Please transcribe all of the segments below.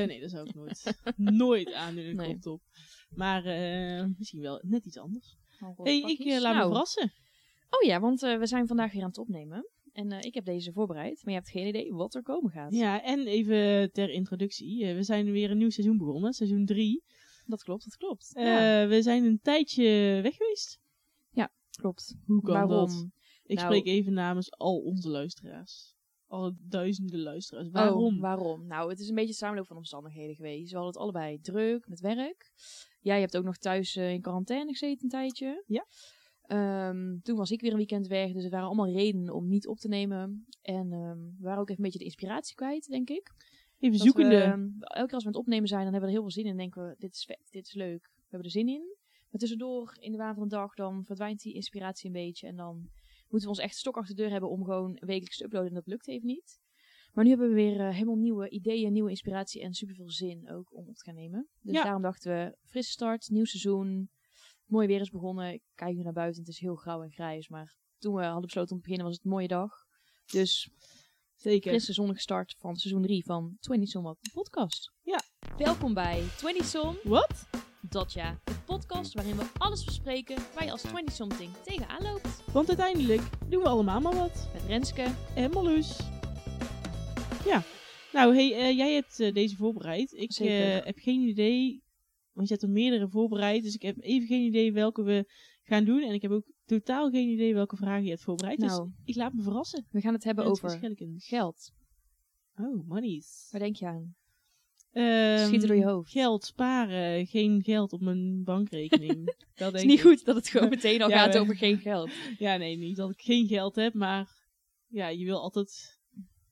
Eh, nee, dat zou ik nooit, nooit aandoen in een Nee. top. Maar eh, misschien wel net iets anders. Hey, ik eh, laat me Nou, verrassen. Oh ja, want we zijn vandaag weer aan het opnemen. En ik heb deze voorbereid, maar je hebt geen idee wat er komen gaat. Ja, en even ter introductie. We zijn weer een nieuw seizoen begonnen, seizoen 3. Dat klopt, dat klopt. ja, we zijn een tijdje weg geweest. klopt. Hoe kan Waarom? dat? Ik Nou- spreek even namens al onze luisteraars. Alle duizenden luisteraars. Waarom? Oh, waarom? Nou, het is een beetje een samenloop van omstandigheden geweest. We hadden het allebei druk met werk. Jij hebt ook nog thuis eh, in quarantaine gezeten een tijdje. Ja. Ehm, toen was ik weer een weekend weg, dus het waren allemaal redenen om niet op te nemen. En ehm, we waren ook even een beetje de inspiratie kwijt, denk ik. even Dat zoekende. We, ehm, elke keer als we aan het opnemen zijn, dan hebben we er heel veel zin in. Dan denken we, dit is vet, dit is leuk. We hebben er zin in. Maar tussendoor, in de waan van de dag, dan verdwijnt die inspiratie een beetje. En dan moeten we ons echt stok achter de deur hebben om gewoon wekelijks te uploaden. En dat lukt even niet. Maar nu hebben we weer eh, helemaal nieuwe ideeën, nieuwe inspiratie en superveel zin ook om op te gaan nemen. Dus Ja. daarom dachten we, frisse start, nieuw seizoen. Mooi weer is begonnen. Ik kijk nu naar buiten, het is heel grauw en grijs. Maar toen we hadden besloten om te beginnen, was het een mooie dag. Dus Zeker. frisse zonnige start van seizoen 3 van 20 Som What, de podcast. Ja. Welkom bij 20 Som, Wat? Dat ja, de podcast waarin we alles bespreken waar je als 20 something tegenaan loopt. Want uiteindelijk doen we allemaal maar wat. Met Renske. En Marloes. Ja. Nou, hey, eh, jij hebt eh, deze voorbereid. Ik eh, heb geen idee. Want je hebt er meerdere voorbereid. Dus ik heb even geen idee welke we gaan doen. En ik heb ook totaal geen idee welke vragen je hebt voorbereid. Nou. Dus ik laat me verrassen. We gaan het hebben over geld. Oh, monies. Waar denk je aan? Ehm, Schiet er door je hoofd. Geld sparen. Geen geld op mijn bankrekening. dat Het denk is niet ik. goed dat het gewoon meteen al Ja, gaat over geen geld. Ja, nee, niet dat ik geen geld heb. Maar ja, je wil altijd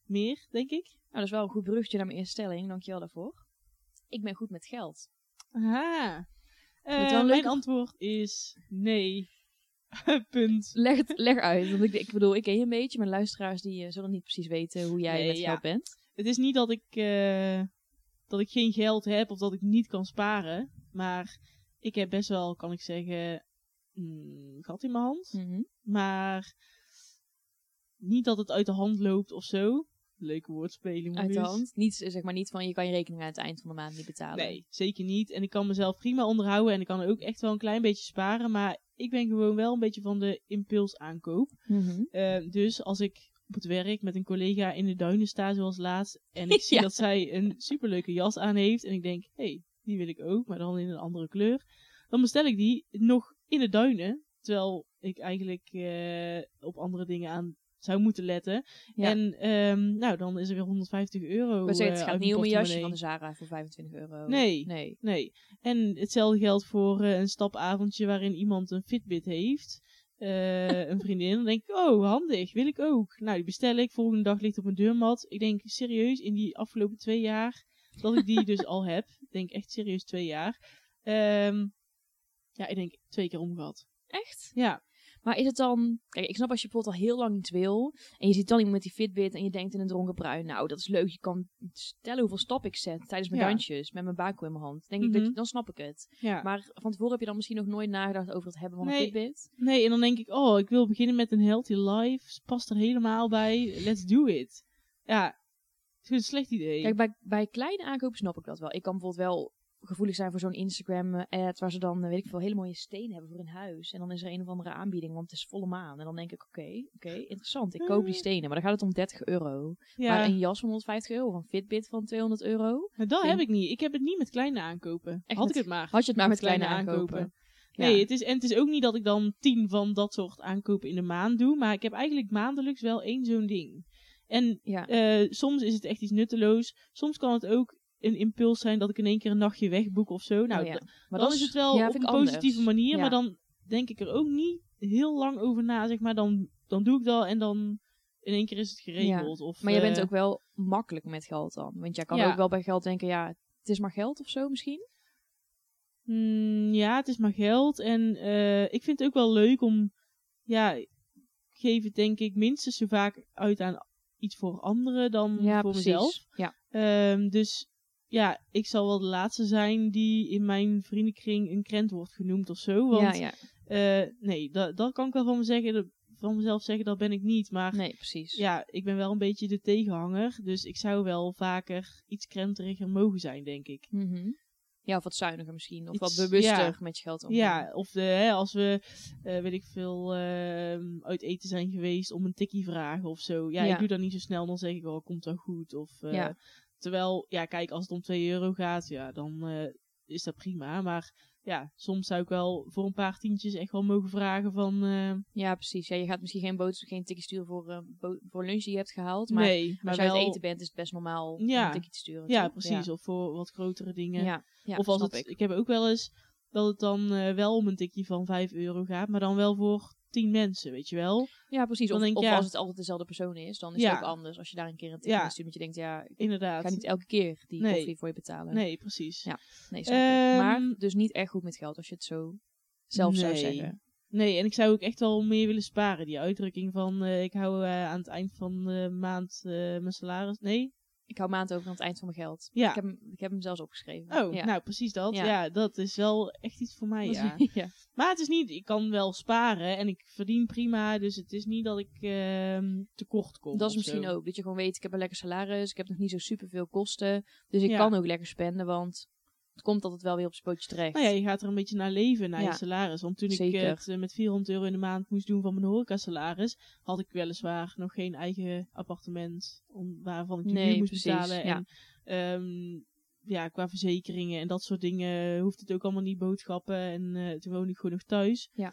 meer, denk ik. Nou, dat is wel een goed bruggetje naar mijn eerste stelling. Dankjewel daarvoor. Ik ben goed met geld. Aha. Eh, een mijn leuke- antwoord is nee. Punt. Leg het leg uit. Want ik, ik bedoel, ik ken je een beetje. Mijn luisteraars die eh, zullen niet precies weten hoe jij Nee, met ja. geld bent. Het is niet dat ik, eh, dat ik geen geld heb of dat ik niet kan sparen. Maar ik heb best wel, kan ik zeggen, mm, gat in mijn hand. Mhm. Maar niet dat het uit de hand loopt of zo. Leuke woordspeling. Uit de hand. Niet, eh, zeg maar niet van je kan je rekening aan het eind van de maand niet betalen. Nee, zeker niet. En ik kan mezelf prima onderhouden en ik kan ook echt wel een klein beetje sparen. Maar ik ben gewoon wel een beetje van de impulsaankoop. Mhm. Eh, dus als ik op het werk met een collega in de duinen sta, zoals laatst, en ik zie Ja. dat zij een superleuke jas aan heeft, en ik denk, hé, hey, die wil ik ook, maar dan in een andere kleur, dan bestel ik die nog in de duinen, terwijl ik eigenlijk eh, op andere dingen aan zou moeten letten. Ja. En ehm, nou, dan is er weer 150 euro. Zeggen, eh, het gaat uit niet om een jasje van de Zara voor 25 euro. Nee. Nee. Nee. En hetzelfde geldt voor eh, een stapavondje waarin iemand een Fitbit heeft. Eh, een vriendin. Dan denk ik, oh, handig, wil ik ook. Nou, die bestel ik. Volgende dag ligt op mijn deurmat. Ik denk serieus, in die afgelopen twee jaar, dat ik die dus al heb. Ik denk echt serieus twee jaar. Ehm, ja, ik denk twee keer omgehad. Echt? Ja. Maar is het dan... Kijk, ik snap als je bijvoorbeeld al heel lang iets wil. En je ziet dan iemand met die Fitbit en je denkt in een dronken bruin. Nou, dat is leuk. Je kan stellen hoeveel stap ik zet tijdens mijn Ja. dansjes. Met mijn bako in mijn hand. Denk ik dat, Mhm. dan snap ik het. ja. Maar van tevoren heb je dan misschien nog nooit nagedacht over het hebben van Nee. een Fitbit. Nee, en dan denk ik, oh, ik wil beginnen met een healthy life. Past er helemaal bij. Let's do it. Ja, het is een slecht idee. Kijk, bij, bij kleine aankopen snap ik dat wel. Ik kan bijvoorbeeld wel gevoelig zijn voor zo'n Instagram-ad waar ze dan, eh, weet ik veel, hele mooie stenen hebben voor hun huis. En dan is er een of andere aanbieding, want het is volle maan. En dan denk ik, oké, oké, interessant. Ik koop die Mm. stenen, maar dan gaat het om 30 euro. ja. Maar een jas van 150 euro, of een Fitbit van 200 euro. Maar dat heb ik niet. Ik heb het niet met kleine aankopen. Echt Had met- ik het maar. Had je het maar met, kleine, aankopen. Ja. Nee, het is, en het is ook niet dat ik dan tien van dat soort aankopen in de maand doe. Maar ik heb eigenlijk maandelijks wel één zo'n ding. En Ja. eh, soms is het echt iets nutteloos. Soms kan het ook een impuls zijn dat ik in één keer een nachtje wegboek of zo. Nou, Oh ja. Maar dan is het wel ja, op een anders. positieve manier. Maar dan denk ik er ook niet heel lang over na, zeg maar. Dan, dan doe ik dat en dan in één keer is het geregeld. Of, Maar jij bent eh, ook wel makkelijk met geld dan. Want jij kan ook wel bij geld denken, ja, het is maar geld of zo misschien. Mm, ja, het is maar geld. En eh, ik vind het ook wel leuk om. Ja, geef het denk ik minstens zo vaak uit aan iets voor anderen dan Ja, voor precies. mezelf. Ja. Ehm, dus ja, ik zal wel de laatste zijn die in mijn vriendenkring een krent wordt genoemd of zo. Want ja, ja. eh, nee, dat, dat kan ik wel van me zeggen. Van mezelf zeggen, dat ben ik niet. Maar Nee, precies. ja, ik ben wel een beetje de tegenhanger. Dus ik zou wel vaker iets krenteriger mogen zijn, denk ik. Mhm. Ja, of wat zuiniger misschien. Of Iets- wat bewuster ja. met je geld omgaan. Ja, of de, hè, als we, eh, weet ik veel, ehm, uit eten zijn geweest om een tikkie vragen of zo. Ja, Ja. ik doe dat niet zo snel, dan zeg ik wel, komt dan goed. Of, eh, Ja. Terwijl, ja, kijk, als het om 2 euro gaat, ja, dan eh, is dat prima. Maar ja, soms zou ik wel voor een paar tientjes echt wel mogen vragen van... eh, Ja, precies. Ja, je gaat misschien geen, boodschap, geen tikje sturen voor, eh, voor lunch die je hebt gehaald. Maar nee, maar als je uit eten bent, is het best normaal Ja. om een tikje te sturen. Ja, toch? precies. Of voor wat grotere dingen. Ja, ja of als het, ik. ik. heb ook wel eens dat het dan wel om een tikje van 5 euro gaat, maar dan wel voor 10 mensen, weet je wel. Ja, precies. dan Of, denk ik, of ja. als het altijd dezelfde persoon is, dan is Ja. het ook anders. Als je daar een keer een tikje Ja. stuurt, dat je denkt, ja, ik Inderdaad. ga niet elke keer die Nee. koffie voor je betalen. Nee, precies. Ja. Nee. Ehm, Maar dus niet echt goed met geld, als je het zo zelf zou zeggen. Nee, en ik zou ook echt wel meer willen sparen. Die uitdrukking van eh, ik hou eh, aan het eind van de maand eh, mijn salaris. Nee? Ik hou maand over aan het eind van mijn geld. Ja. Ik, heb hem, ik heb hem zelfs opgeschreven. Oh, ja. nou precies dat. Ja. Ja. dat is wel echt iets voor mij, ja. ja. maar het is niet, ik kan wel sparen en ik verdien prima. Dus het is niet dat ik ehm, tekort kom. Dat is misschien zo. ook. Dat je gewoon weet, ik heb een lekker salaris. Ik heb nog niet zo super veel kosten. Dus ik kan ook lekker spenden, want het komt altijd wel weer op zijn pootje terecht. Nou ja, je gaat er een beetje naar leven, naar Ja. je salaris. Want toen ik Zeker. het eh, met 400 euro in de maand moest doen van mijn horecasalaris, had ik weliswaar nog geen eigen appartement om, waarvan ik de Nee, huur moest precies, betalen. ja. En ehm, ja, qua verzekeringen en dat soort dingen hoeft het ook allemaal niet boodschappen. En eh, toen woonde ik gewoon nog thuis. Ja.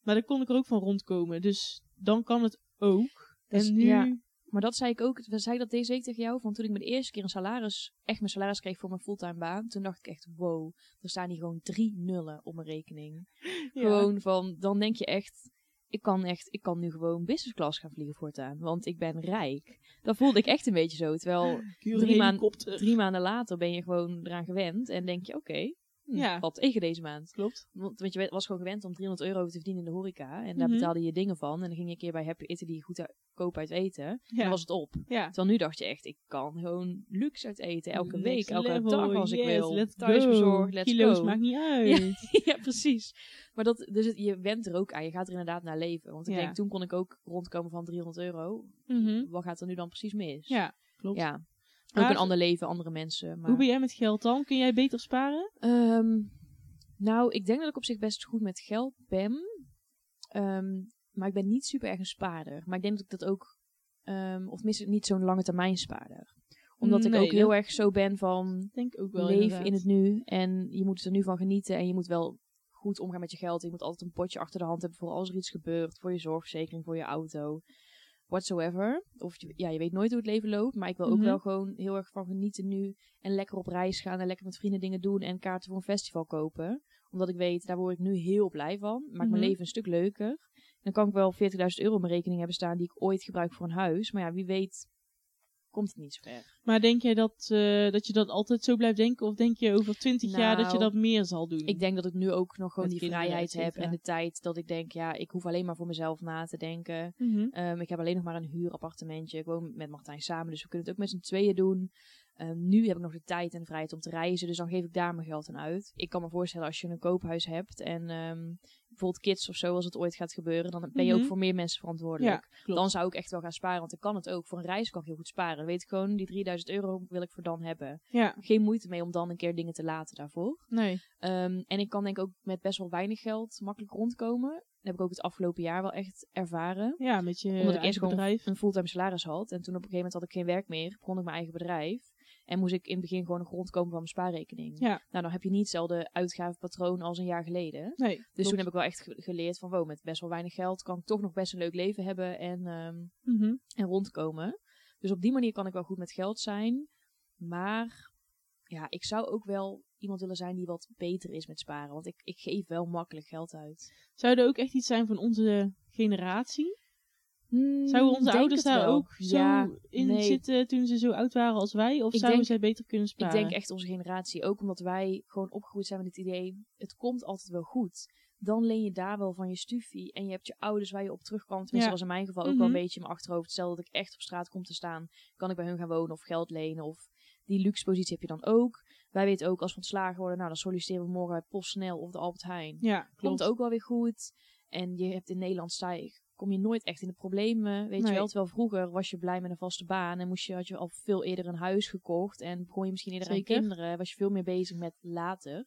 Maar dan kon ik er ook van rondkomen. Dus dan kan het ook. Dus, en nu... ja. Maar dat zei ik ook, zei dat deze week tegen jou, van toen ik mijn eerste keer een salaris, echt mijn salaris kreeg voor mijn fulltime baan, toen dacht ik echt, wow, er staan hier gewoon drie nullen op mijn rekening. ja. Gewoon van, dan denk je echt, ik kan echt, ik kan nu gewoon business class gaan vliegen voortaan, want ik ben rijk. Dat voelde ik echt een beetje zo, terwijl drie maanden- helikopter. drie maanden later ben je gewoon eraan gewend en denk je, oké, Ja. wat tegen deze maand. Klopt. Want, want je was gewoon gewend om 300 euro te verdienen in de horeca. En daar Mhm. betaalde je dingen van. En dan ging je een keer bij Happy Italy goed uit, koop uit eten. En dan was het op. ja. Terwijl nu dacht je echt, ik kan gewoon luxe uit eten. Elke week, elke level, dag als ik wil. Let's let's Kilo's go. maakt niet uit. ja, precies. Maar dat, dus het- je went er ook aan. Je gaat er inderdaad naar leven. Want ik denk, toen kon ik ook rondkomen van 300 euro. Mhm. Wat gaat er nu dan precies mis? Ja, klopt. Ja. Ook een ander leven, andere mensen. Maar... Hoe ben jij met geld dan? Kun jij beter sparen? Ehm, nou, ik denk dat ik op zich best goed met geld ben. Ehm, maar ik ben niet super erg een spaarder. Maar ik denk dat ik dat ook... ehm, of tenminste niet zo'n lange termijn spaarder. Omdat ik ook heel erg zo ben van... Denk ook wel leef inderdaad. in het nu. En je moet er nu van genieten. En je moet wel goed omgaan met je geld. Je moet altijd een potje achter de hand hebben voor als er iets gebeurt. Voor je zorgverzekering, voor je auto. Whatsoever. Of ja, je weet nooit hoe het leven loopt. Maar ik wil ook Mhm. wel gewoon heel erg van genieten nu. En lekker op reis gaan. En lekker met vrienden dingen doen. En kaarten voor een festival kopen. Omdat ik weet, daar word ik nu heel blij van. Maakt Mhm. mijn leven een stuk leuker. Dan kan ik wel 40.000 euro op mijn rekening hebben staan. Die ik ooit gebruik voor een huis. Maar ja, wie weet komt het niet zo ver. Maar denk jij dat, eh, dat je dat altijd zo blijft denken? Of denk je over twintig jaar dat je Nou, dat meer zal doen? Ik denk dat ik nu ook nog gewoon Met die vrijheid heb en de tijd dat ik denk, ja, ik hoef alleen maar voor mezelf na te denken. Mhm. Ehm, ik heb alleen nog maar een huurappartementje. Ik woon met Martijn samen, dus we kunnen het ook met z'n tweeën doen. Ehm, nu heb ik nog de tijd en de vrijheid om te reizen, dus dan geef ik daar mijn geld aan uit. Ik kan me voorstellen als je een koophuis hebt en ehm, bijvoorbeeld kids of zo, als het ooit gaat gebeuren, dan ben je Mhm. ook voor meer mensen verantwoordelijk. Ja. Dan zou ik echt wel gaan sparen, want ik kan het ook. Voor een reis kan ik heel goed sparen. Dan weet ik gewoon, die 3000 euro wil ik voor dan hebben. Ja, Geen moeite mee om dan een keer dingen te laten daarvoor. nee. Ehm, en ik kan denk ik ook met best wel weinig geld makkelijk rondkomen. Dat heb ik ook het afgelopen jaar wel echt ervaren. Ja, met je Omdat ik eerst gewoon bedrijf. een fulltime salaris had. En toen op een gegeven moment had ik geen werk meer. Begon ik mijn eigen bedrijf. En moest ik in het begin gewoon nog rondkomen van mijn spaarrekening. Ja. Nou, dan heb je niet hetzelfde uitgavenpatroon als een jaar geleden. Nee, Dus klopt. toen heb ik wel echt ge- geleerd van, wow, met best wel weinig geld kan ik toch nog best een leuk leven hebben en, ehm, Mhm. en rondkomen. Dus op die manier kan ik wel goed met geld zijn. Maar ja, ik zou ook wel iemand willen zijn die wat beter is met sparen. Want ik, ik geef wel makkelijk geld uit. Zou er ook echt iets zijn van onze generatie? Zouden onze denk ouders daar ook zo Ja, in nee. zitten toen ze zo oud waren als wij? Of Ik zouden denk- zij beter kunnen Ik sparen? denk echt onze generatie. Ook omdat wij gewoon opgegroeid zijn met het idee, het komt altijd wel goed. Dan leen je daar wel van je stufie. En je hebt je ouders waar je op terug kan. Tenminste, Ja. was in mijn geval ook Mhm. wel een beetje in mijn achterhoofd. Stel dat ik echt op straat kom te staan, kan ik bij hun gaan wonen of geld lenen. Of die luxe positie heb je dan ook. Wij weten ook, als we ontslagen worden, nou dan solliciteren we morgen bij PostNL of de Albert Heijn. Ja, klopt. Komt ook wel weer goed. En je hebt in Nederland sta je kom je nooit echt in de problemen. Weet Nee. je wel, terwijl vroeger was je blij met een vaste baan en moest je, had je al veel eerder een huis gekocht en begon je misschien eerder Zeker. aan kinderen. Was je veel meer bezig met later.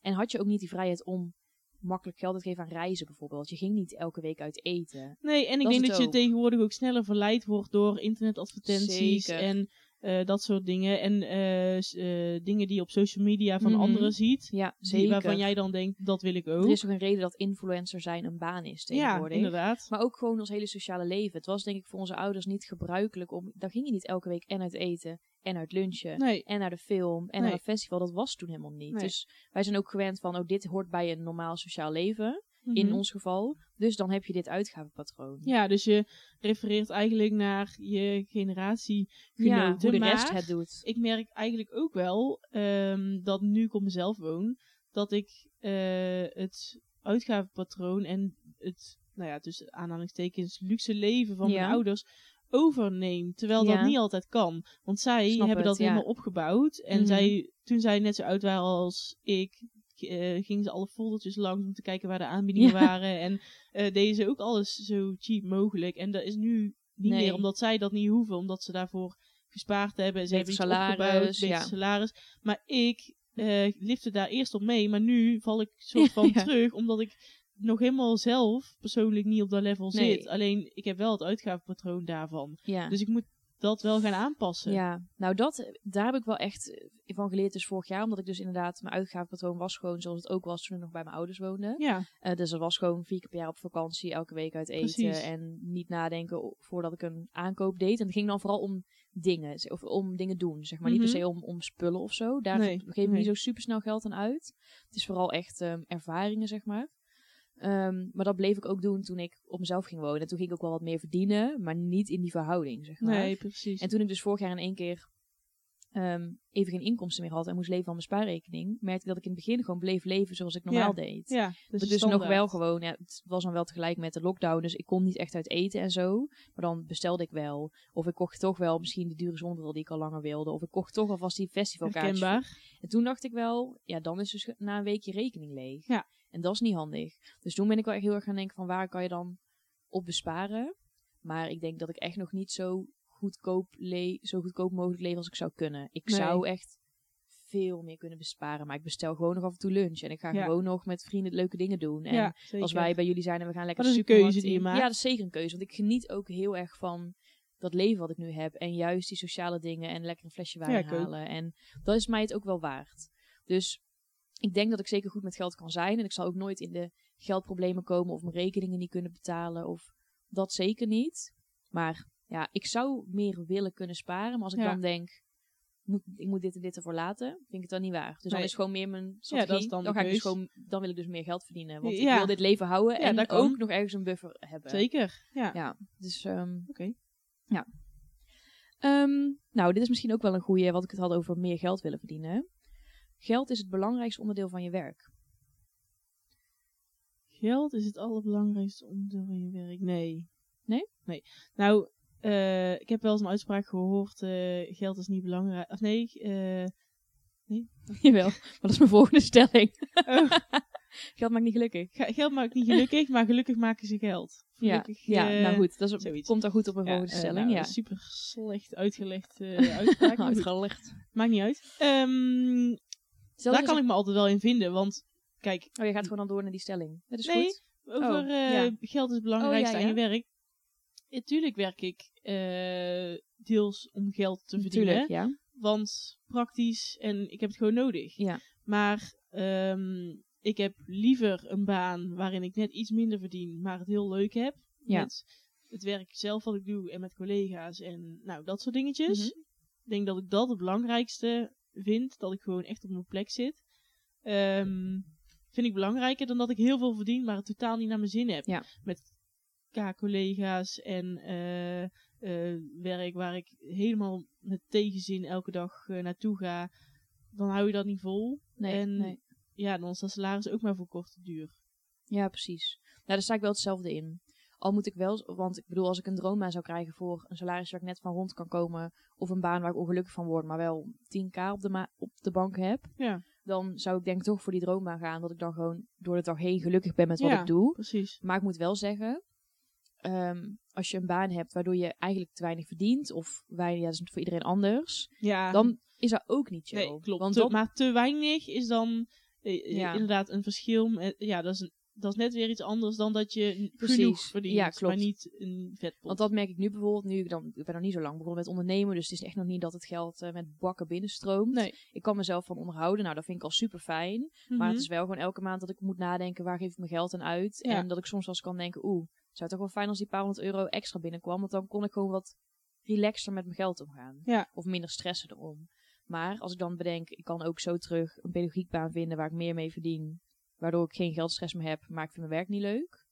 En had je ook niet die vrijheid om makkelijk geld te geven aan reizen bijvoorbeeld. Je ging niet elke week uit eten. Nee, en ik Dat denk dat je tegenwoordig ook sneller verleid wordt door internetadvertenties Zeker. en eh, dat soort dingen. En eh, eh, dingen die je op social media van Mhm. anderen ziet. Ja, zeker. waarvan jij dan denkt, dat wil ik ook. Er is ook een reden dat influencer zijn een baan is ja, tegenwoordig. inderdaad. Maar ook gewoon ons hele sociale leven. Het was denk ik voor onze ouders niet gebruikelijk om... Daar ging je niet elke week en uit eten en uit lunchen. Nee, En naar de film en Nee. naar een festival. Dat was toen helemaal niet. Nee. Dus wij zijn ook gewend van... Oh, dit hoort bij een normaal sociaal leven. In Mhm. ons geval. Dus dan heb je dit uitgavenpatroon. Ja, dus je refereert eigenlijk naar je generatiegenoten. Ja, hoe de maar rest het doet. ik merk eigenlijk ook wel ehm, dat nu ik op mezelf woon, dat ik eh, het uitgavenpatroon en het, nou ja, tussen aanhalingstekens, luxe leven van Ja. mijn ouders overneem. Terwijl Ja. dat niet altijd kan. Want zij Snap hebben het, dat ja. helemaal opgebouwd. En Mhm. zij, toen zij net zo oud waren als ik, eh, gingen ze alle foldertjes langs om te kijken waar de aanbiedingen Ja. waren. En eh, deden ze ook alles zo cheap mogelijk. En dat is nu niet Nee. meer, omdat zij dat niet hoeven, omdat ze daarvoor gespaard hebben. Ze Beter hebben opgebouwd, salaris, beter ja. salaris. Maar ik eh lifte daar eerst op mee, maar nu val ik soort van Ja. terug, omdat ik nog helemaal zelf persoonlijk niet op dat level Nee. zit. Alleen, ik heb wel het uitgavenpatroon daarvan. Ja. Dus ik moet dat wel gaan aanpassen. Ja, nou dat, daar heb ik wel echt eh, van geleerd dus vorig jaar. Omdat ik dus inderdaad, mijn uitgavenpatroon was gewoon zoals het ook was toen ik nog bij mijn ouders woonde. Ja, Eh, dus dat was gewoon vier keer per jaar op vakantie, elke week uit eten. Precies. En niet nadenken voordat ik een aankoop deed. En het ging dan vooral om dingen, of om dingen doen, zeg maar. Niet Mhm. per se om, om spullen of zo. Daar Nee, ge- geef ik nee. niet zo super snel geld aan uit. Het is vooral echt ehm, ervaringen, zeg maar. Ehm, maar dat bleef ik ook doen toen ik op mezelf ging wonen. En toen ging ik ook wel wat meer verdienen, maar niet in die verhouding, zeg maar. nee, precies. En toen ik dus vorig jaar in één keer ehm, even geen inkomsten meer had en moest leven van mijn spaarrekening, merkte ik dat ik in het begin gewoon bleef leven zoals ik normaal Ja. deed. ja, is dus nog wel gewoon, ja, het was dan wel tegelijk met de lockdown, dus ik kon niet echt uit eten en zo. Maar dan bestelde ik wel. Of ik kocht toch wel misschien die dure zonnebril die ik al langer wilde. Of ik kocht toch alvast die festivalkaartjes. En toen dacht ik wel, ja, dan is dus na een weekje rekening leeg. Ja. En dat is niet handig. Dus toen ben ik wel echt heel erg gaan denken van waar kan je dan op besparen. Maar ik denk dat ik echt nog niet zo goedkoop, le zo goedkoop mogelijk leef als ik zou kunnen. Ik Nee. zou echt veel meer kunnen besparen. Maar ik bestel gewoon nog af en toe lunch. En ik ga Ja. gewoon nog met vrienden leuke dingen doen. En ja, als wij bij jullie zijn en we gaan lekker een keuze die je maakt. Ja, dat is zeker een keuze. Want ik geniet ook heel erg van dat leven wat ik nu heb. En juist die sociale dingen en lekker een flesje wijn Ja, halen. En dat is mij het ook wel waard. Dus ik denk dat ik zeker goed met geld kan zijn. En ik zal ook nooit in de geldproblemen komen of mijn rekeningen niet kunnen betalen. Of dat zeker niet. Maar ja, ik zou meer willen kunnen sparen. Maar als ik Ja. dan denk, moet, ik moet dit en dit ervoor laten, vind ik het dan niet waar. Dus dan is gewoon meer mijn strategie. dan dan ga ik dus gewoon, dan wil ik dus meer geld verdienen. Want ik Ja. wil dit leven houden Ja, en kan. ook nog ergens een buffer hebben. Zeker, ja. Ja, dus ehm, Oké. Ehm, nou, dit is misschien ook wel een goede, wat ik het had over meer geld willen verdienen. Geld is het belangrijkste onderdeel van je werk. Geld is het allerbelangrijkste onderdeel van je werk. Nee. Nee? Nee. Nou, eh, ik heb wel eens een uitspraak gehoord. eh, geld is niet belangrijk. Of nee. eh, Jawel, maar dat is mijn volgende stelling. oh, Geld maakt niet gelukkig. ge- geld maakt niet gelukkig, maar gelukkig maken ze geld. Ja, Gelukkig, ja nou goed, dat is, komt dan goed op mijn volgende stelling. nou, ja, Super slecht uitgelegd uitspraak. uitgelegd. maakt niet uit. Ehm, Stel daar kan ik me altijd wel in vinden. Want kijk, Oh, je gaat gewoon dan door naar die stelling. Dat is Nee, goed. over Oh, eh, ja. geld is het belangrijkste Oh, ja, aan je werk. Natuurlijk werk ik eh, deels om geld te verdienen. Want praktisch en ik heb het gewoon nodig. Ja. Maar ehm, ik heb liever een baan waarin ik net iets minder verdien, maar het heel leuk heb. Ja. Met het werk zelf wat ik doe en met collega's en nou, dat soort dingetjes. Mhm. Ik denk dat ik dat het belangrijkste vind. Dat ik gewoon echt op mijn plek zit. Ehm, vind ik belangrijker dan dat ik heel veel verdien, maar het totaal niet naar mijn zin heb. Ja. Met K-collega's en eh, eh, werk waar ik helemaal met tegenzin elke dag eh, naartoe ga. Dan hou je dat niet vol. Nee, en nee. ja, dan is dat salaris ook maar voor korte duur. Ja, precies. Nou, daar sta ik wel hetzelfde in. Al moet ik wel, want ik bedoel, als ik een droombaan zou krijgen voor een salaris waar ik net van rond kan komen, of een baan waar ik ongelukkig van word, maar wel 10k op de, op de bank heb, Ja, dan zou ik denk ik toch voor die droombaan gaan, dat ik dan gewoon door de dag heen gelukkig ben met wat Ja. ik doe. precies. Maar ik moet wel zeggen, ehm, als je een baan hebt waardoor je eigenlijk te weinig verdient, of weinig, ja, dat is voor iedereen anders, Ja, dan is dat ook niet chill. nee, klopt. Want Te- dan, maar te weinig is dan eh, Ja. inderdaad een verschil. Met, ja, dat is, een, dat is net weer iets anders dan dat je Precies. genoeg verdient, Ja, klopt. maar niet een vetpot. want dat merk ik nu bijvoorbeeld, nu ik dan, ik ben nog niet zo lang begonnen met ondernemen, dus het is echt nog niet dat het geld eh, met bakken binnenstroomt. Nee. Ik kan mezelf van onderhouden, nou dat vind ik al super fijn. Maar Mhm. het is wel gewoon elke maand dat ik moet nadenken waar geef ik mijn geld aan uit. Ja. En dat ik soms wel eens kan denken, oeh, het zou toch wel fijn als die paar honderd euro extra binnenkwam. Want dan kon ik gewoon wat relaxter met mijn geld omgaan. Ja. Of minder stressen erom. Maar als ik dan bedenk, ik kan ook zo terug een pedagogiekbaan vinden waar ik meer mee verdien. Waardoor ik geen geldstress meer heb, maar ik vind mijn werk niet leuk.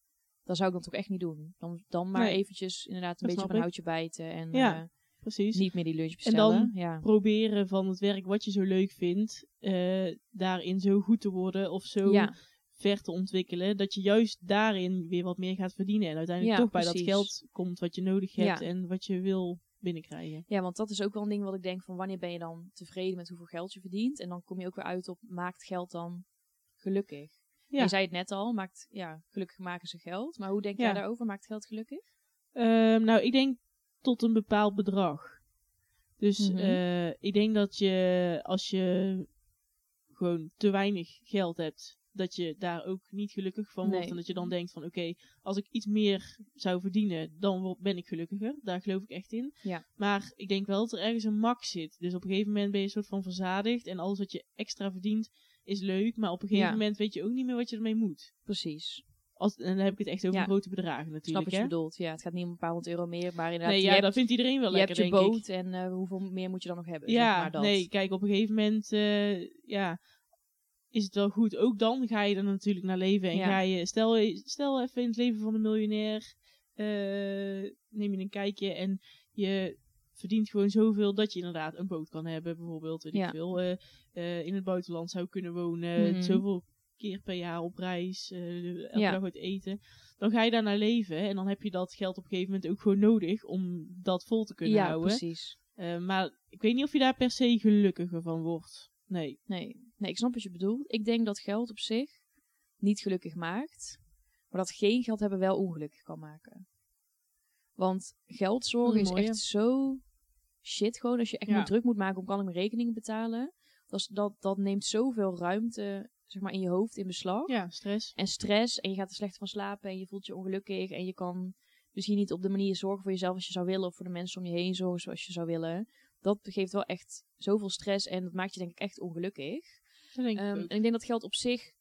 Dan zou ik dat toch echt niet doen. Dan, dan maar Nee. eventjes inderdaad een beetje op snap een houtje bijten. En Ja, eh, Precies. niet meer die lunch En bestellen. dan ja. Proberen van het werk wat je zo leuk vindt, eh, daarin zo goed te worden of zo ja, ver te ontwikkelen, dat je juist daarin weer wat meer gaat verdienen. En uiteindelijk toch bij dat geld komt wat je nodig hebt en wat je wil binnenkrijgen. Ja, want dat is ook wel een ding wat ik denk van wanneer ben je dan tevreden met hoeveel geld je verdient. En dan kom je ook weer uit op maakt geld dan gelukkig. Ja. Je zei het net al, maakt, ja, gelukkig maken ze geld. Maar hoe denk Ja. jij daarover? Maakt geld gelukkig? Ehm, nou, ik denk tot een bepaald bedrag. Dus Mhm. eh, ik denk dat je als je gewoon te weinig geld hebt, dat je daar ook niet gelukkig van wordt. Nee. En dat je dan denkt van oké, als ik iets meer zou verdienen, dan ben ik gelukkiger. Daar geloof ik echt in. Ja. Maar ik denk wel dat er ergens een max zit. Dus op een gegeven moment ben je een soort van verzadigd. En alles wat je extra verdient is leuk. Maar op een gegeven Ja. moment weet je ook niet meer wat je ermee moet. Precies. Als, en dan heb ik het echt over Ja. grote bedragen Snap natuurlijk. wat je bedoelt. Ja, het gaat niet om een paar honderd euro meer, maar inderdaad, Nee, je, ja, hebt, dat vindt iedereen wel je lekker, hebt je denk ik. boot en eh, hoeveel meer moet je dan nog hebben? Ja, zeg maar dat. nee, kijk, op een gegeven moment uh, ja, is het wel goed. Ook dan ga je er natuurlijk naar leven. En Ja. ga je, stel, stel even in het leven van een miljonair, uh, neem je een kijkje en je verdient gewoon zoveel dat je inderdaad een boot kan hebben, bijvoorbeeld, weet Ja. ik veel. Uh, uh, in het buitenland zou kunnen wonen, Mhm. zoveel keer per jaar op reis, uh, elke Ja. dag uit eten. Dan ga je daar naar leven en dan heb je dat geld op een gegeven moment ook gewoon nodig om dat vol te kunnen ja, houden. precies. Uh, maar ik weet niet of je daar per se gelukkiger van wordt. Nee. Nee. nee, ik snap wat je bedoelt. Ik denk dat geld op zich niet gelukkig maakt, maar dat geen geld hebben wel ongelukkig kan maken. Want geld zorgen is echt zo shit gewoon. Als je echt Ja. druk moet maken om kan ik mijn rekeningen betalen. Dat, dat, dat neemt zoveel ruimte zeg maar, in je hoofd in beslag. Ja, stress. En stress. En je gaat er slecht van slapen. En je voelt je ongelukkig. En je kan misschien niet op de manier zorgen voor jezelf als je zou willen. Of voor de mensen om je heen zorgen zoals je zou willen. Dat geeft wel echt zoveel stress. En dat maakt je denk ik echt ongelukkig. Dat denk ik Ehm, en ik denk dat geld op zich,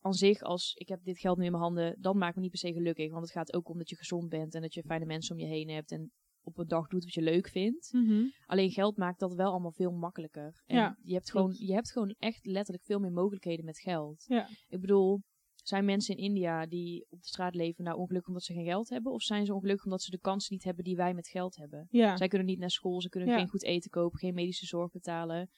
aan zich, als ik heb dit geld nu in mijn handen, dan maakt me niet per se gelukkig. Want het gaat ook om dat je gezond bent en dat je fijne mensen om je heen hebt en op een dag doet wat je leuk vindt. Mhm. Alleen geld maakt dat wel allemaal veel makkelijker. En Ja, je hebt, gewoon, je hebt gewoon echt letterlijk veel meer mogelijkheden met geld. Ja. Ik bedoel, zijn mensen in India die op de straat leven nou ongelukkig omdat ze geen geld hebben? Of zijn ze ongelukkig omdat ze de kansen niet hebben die wij met geld hebben? Ja. Zij kunnen niet naar school, ze kunnen geen goed eten kopen, geen medische zorg betalen.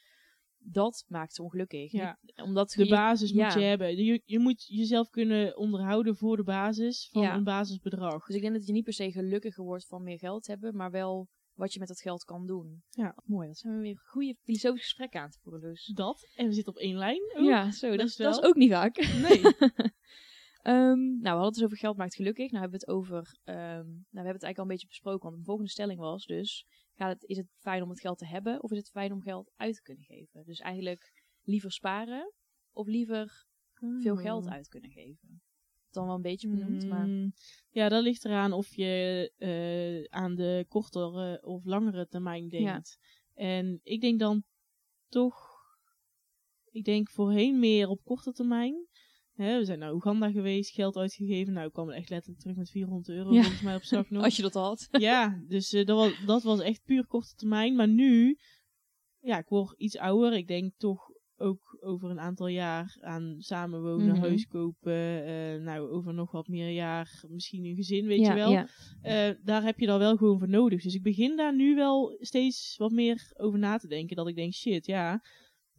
Dat maakt ze ongelukkig. Ja. Niet- omdat De je- basis ja. moet je hebben. Je, je moet jezelf kunnen onderhouden voor de basis van Ja. een basisbedrag. Dus ik denk dat je niet per se gelukkiger wordt van meer geld hebben, maar wel wat je met dat geld kan doen. Ja. Mooi, dat zijn we weer goede filosofische gesprekken aan te voeren dus. Dat. En we zitten op één lijn. ook. ja, zo, dat, best is- dat is ook niet vaak. Nee. Ehm, nou, we hadden het dus over geld maakt gelukkig. Nou hebben we het over, ehm, nou we hebben het eigenlijk al een beetje besproken, want de volgende stelling was dus, gaat het, is het fijn om het geld te hebben of is het fijn om geld uit te kunnen geven? Dus eigenlijk liever sparen of liever veel geld uit kunnen geven? Dan wel een beetje benoemd, maar Mm, Ja, dat ligt eraan of je eh, aan de kortere of langere termijn denkt. En ik denk dan toch, ik denk voorheen meer op korte termijn. Hè, we zijn naar Oeganda geweest, geld uitgegeven. Nou, ik kwam echt letterlijk terug met 400 euro Ja. volgens mij op zak nog. als je dat had. Ja, dus eh, dat, was, dat was echt puur korte termijn. Maar nu, ja, ik word iets ouder. Ik denk toch ook over een aantal jaar aan samenwonen, Mhm. huis kopen. eh, nou, over nog wat meer jaar misschien een gezin, weet ja, je wel. Ja. Eh, daar heb je dan wel gewoon voor nodig. Dus ik begin daar nu wel steeds wat meer over na te denken. Dat ik denk, shit, ja,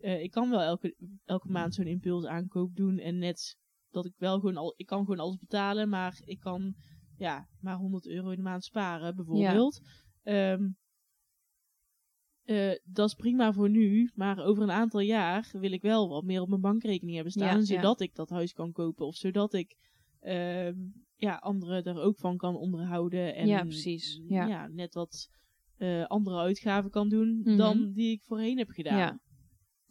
eh, ik kan wel elke, elke maand zo'n impuls aankoop doen. En net dat ik wel gewoon al, ik kan gewoon alles betalen, maar ik kan ja, maar 100 euro in de maand sparen, bijvoorbeeld. Ehm, eh, dat is prima voor nu, maar over een aantal jaar wil ik wel wat meer op mijn bankrekening hebben staan, Ja, ja. zodat ik dat huis kan kopen of zodat ik ehm, ja, anderen er ook van kan onderhouden. En Ja, precies. Ja. net wat eh, andere uitgaven kan doen Mhm. dan die ik voorheen heb gedaan.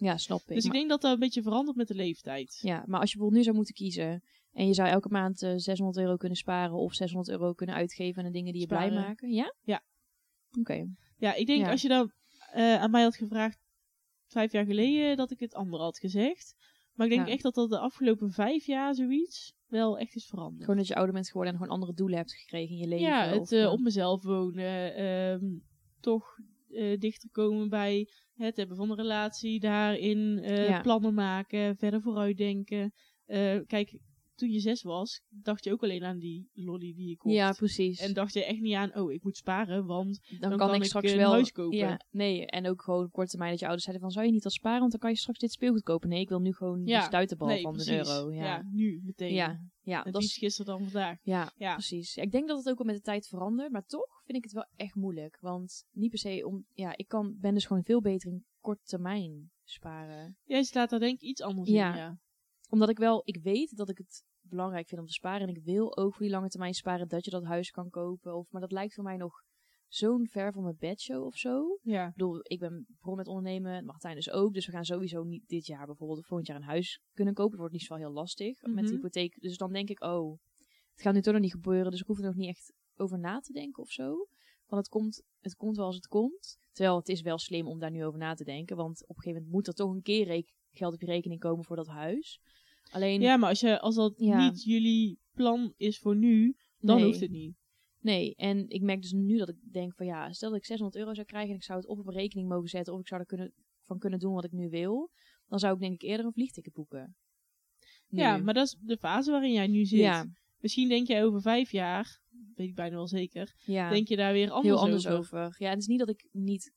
Ja. Snap ik. Dus ik Maar- denk dat dat een beetje verandert met de leeftijd. Ja, maar als je bijvoorbeeld nu zou moeten kiezen en je zou elke maand eh, 600 euro kunnen sparen of 600 euro kunnen uitgeven aan de dingen die je blij maken, ja? Ja. Oké. Ja, ik denk Ja. als je dat eh, aan mij had gevraagd vijf jaar geleden, dat ik het andere had gezegd. Maar ik denk Ja. echt dat dat de afgelopen vijf jaar zoiets wel echt is veranderd. Gewoon dat je ouder bent geworden en gewoon andere doelen hebt gekregen in je leven. ja, het eh, eh, op mezelf wonen, ehm, toch eh, dichter komen bij het hebben van een relatie, daarin eh, Ja. plannen maken, verder vooruitdenken. Eh, kijk, toen je zes was, dacht je ook alleen aan die lolly die je kocht. Ja, precies. en dacht je echt niet aan, oh, ik moet sparen, want dan, dan kan, kan ik ik straks een wel huis kopen. Ja, nee, en ook gewoon op korte termijn dat je ouders zeiden van zou je niet wat sparen, want dan kan je straks dit speelgoed kopen. Nee, ik wil nu gewoon Ja, die stuiterbal nee, van een precies. euro. Ja, ja, nu, meteen. ja, Het dat is, gisteren dan vandaag. ja, Ja. precies. Ik denk dat het ook wel met de tijd verandert, maar toch vind ik het wel echt moeilijk. Want niet per se om, ja, ik kan, ben dus gewoon veel beter in korte termijn sparen. Jij staat daar denk ik iets anders Ja. in, ja. Omdat ik wel, ik weet dat ik het belangrijk vind om te sparen. En ik wil ook voor die lange termijn sparen dat je dat huis kan kopen. Of, maar dat lijkt voor mij nog zo'n ver van mijn bedshow of zo. Ja. Ik bedoel, ik ben begonnen met ondernemen, Martijn dus ook. Dus we gaan sowieso niet dit jaar bijvoorbeeld of volgend jaar een huis kunnen kopen. Het wordt niet zo heel lastig met de Mhm. hypotheek. Dus dan denk ik, oh, het gaat nu toch nog niet gebeuren. Dus ik hoef er nog niet echt over na te denken of zo. Want het komt, het komt wel als het komt. Terwijl het is wel slim om daar nu over na te denken. Want op een gegeven moment moet er toch een keer geld op je rekening komen voor dat huis. Alleen, ja, maar als, je, als dat Ja. niet jullie plan is voor nu, dan Nee. hoeft het niet. Nee, en ik merk dus nu dat ik denk van ja, stel dat ik 600 euro zou krijgen en ik zou het op een rekening mogen zetten of ik zou er kunnen, van kunnen doen wat ik nu wil, dan zou ik denk ik eerder een vliegticket boeken. Nu. Ja, maar dat is de fase waarin jij nu zit. ja, Misschien denk jij over vijf jaar, weet ik bijna wel zeker, ja. denk je daar weer anders, heel anders over. over. Ja, en het is niet dat ik niet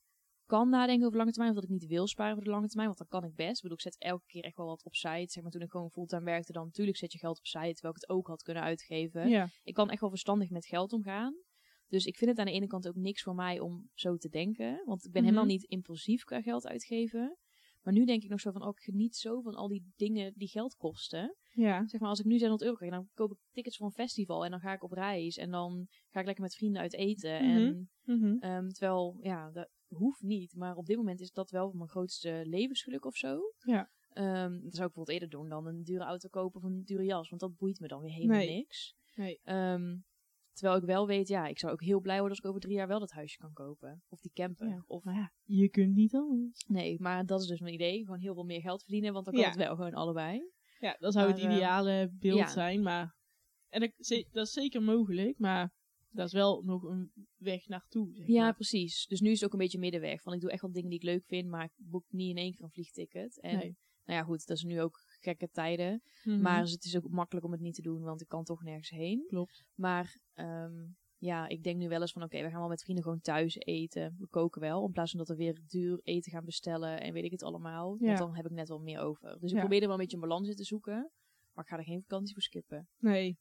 kan nadenken over lange termijn of dat ik niet wil sparen voor de lange termijn, want dat kan ik best. Ik bedoel, ik zet elke keer echt wel wat opzij. Zeg maar toen ik gewoon fulltime werkte, dan natuurlijk zet je geld opzij, terwijl ik het ook had kunnen uitgeven. Ja. Ik kan echt wel verstandig met geld omgaan. Dus ik vind het aan de ene kant ook niks voor mij om zo te denken. Want ik ben Mhm. helemaal niet impulsief qua geld uitgeven. Maar nu denk ik nog zo van, oh, ik geniet zo van al die dingen die geld kosten. ja. Zeg maar, als ik nu 600 euro krijg, dan koop ik tickets voor een festival. En dan ga ik op reis. En dan ga ik lekker met vrienden uit eten. Mhm. En, Mhm. ehm, terwijl, ja, dat hoeft niet. Maar op dit moment is dat wel mijn grootste levensgeluk of zo. Ja. Ehm, dat zou ik bijvoorbeeld eerder doen dan een dure auto kopen of een dure jas. Want dat boeit me dan weer helemaal Nee. niks. Nee. Ehm, terwijl ik wel weet, ja, ik zou ook heel blij worden als ik over drie jaar wel dat huisje kan kopen. Of die camper. Ja. Of, Maar ja, je kunt niet anders. nee, maar dat is dus mijn idee. Gewoon heel veel meer geld verdienen, want dan kan Ja. het wel gewoon allebei. Ja, dat zou het Maar, ideale beeld ja. zijn, maar... En dat, dat is zeker mogelijk, maar dat is wel nog een weg naartoe, zeg Ja, maar. precies. Dus nu is het ook een beetje middenweg. Van ik doe echt wel dingen die ik leuk vind, maar ik boek niet in één keer een vliegticket. En Nee. nou ja, goed, dat is nu ook gekke tijden. Mhm. Maar het is ook makkelijk om het niet te doen, want ik kan toch nergens heen. Klopt. Maar ehm, ja, ik denk nu wel eens van oké, we gaan wel met vrienden gewoon thuis eten. We koken wel, in plaats van dat we weer duur eten gaan bestellen en weet ik het allemaal. Ja. Want dan heb ik net wel meer over. Dus ik Ja. probeer er wel een beetje een balans in te zoeken. Maar ik ga er geen vakantie voor skippen. Nee.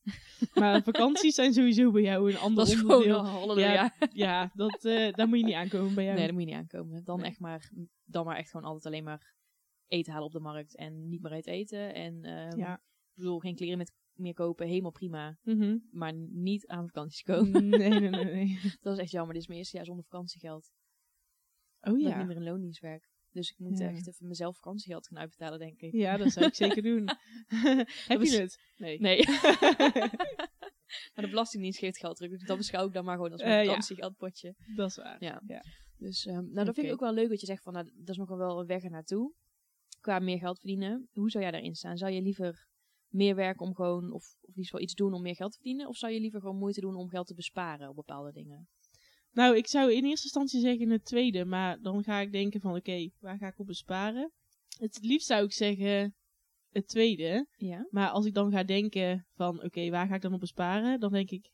maar vakanties zijn sowieso bij jou een ander Dat is gewoon onderdeel. een halleluja. Ja, ja, dat, eh, daar moet je niet aankomen bij jou. Nee, daar moet je niet aankomen. Dan Nee. echt maar, dan maar echt gewoon altijd alleen maar eten halen op de markt en niet meer uit eten. En ehm, Ja. ik bedoel, geen kleren met, meer kopen, helemaal prima. Mhm. Maar niet aan vakanties komen. Nee, nee, nee, nee. Dat is echt jammer. Dit is mijn eerste jaar zonder vakantiegeld. Oh Dat ik ja. niet meer in loondienst werk. Dus ik moet Ja. echt even mezelf vakantiegeld gaan uitbetalen, denk ik. Ja, dat zou ik zeker doen. Heb je het? Nee. Nee. maar de Belastingdienst geeft geld terug. Dus dat beschouw ik dan maar gewoon als mijn Eh, ja. vakantiegeldpotje. dat is waar. Ja. Ja. Dus ehm, nou, dat vind ik ook wel leuk dat je zegt van, nou, dat is nog wel een weg er naartoe. Qua meer geld verdienen. Hoe zou jij daarin staan? Zou je liever meer werken om gewoon, of, of liefst wel iets doen om meer geld te verdienen? Of zou je liever gewoon moeite doen om geld te besparen op bepaalde dingen? Nou, ik zou in eerste instantie zeggen het tweede, maar dan ga ik denken van oké, waar ga ik op besparen? Het liefst zou ik zeggen het tweede, Ja. maar als ik dan ga denken van oké, waar ga ik dan op besparen? Dan denk ik,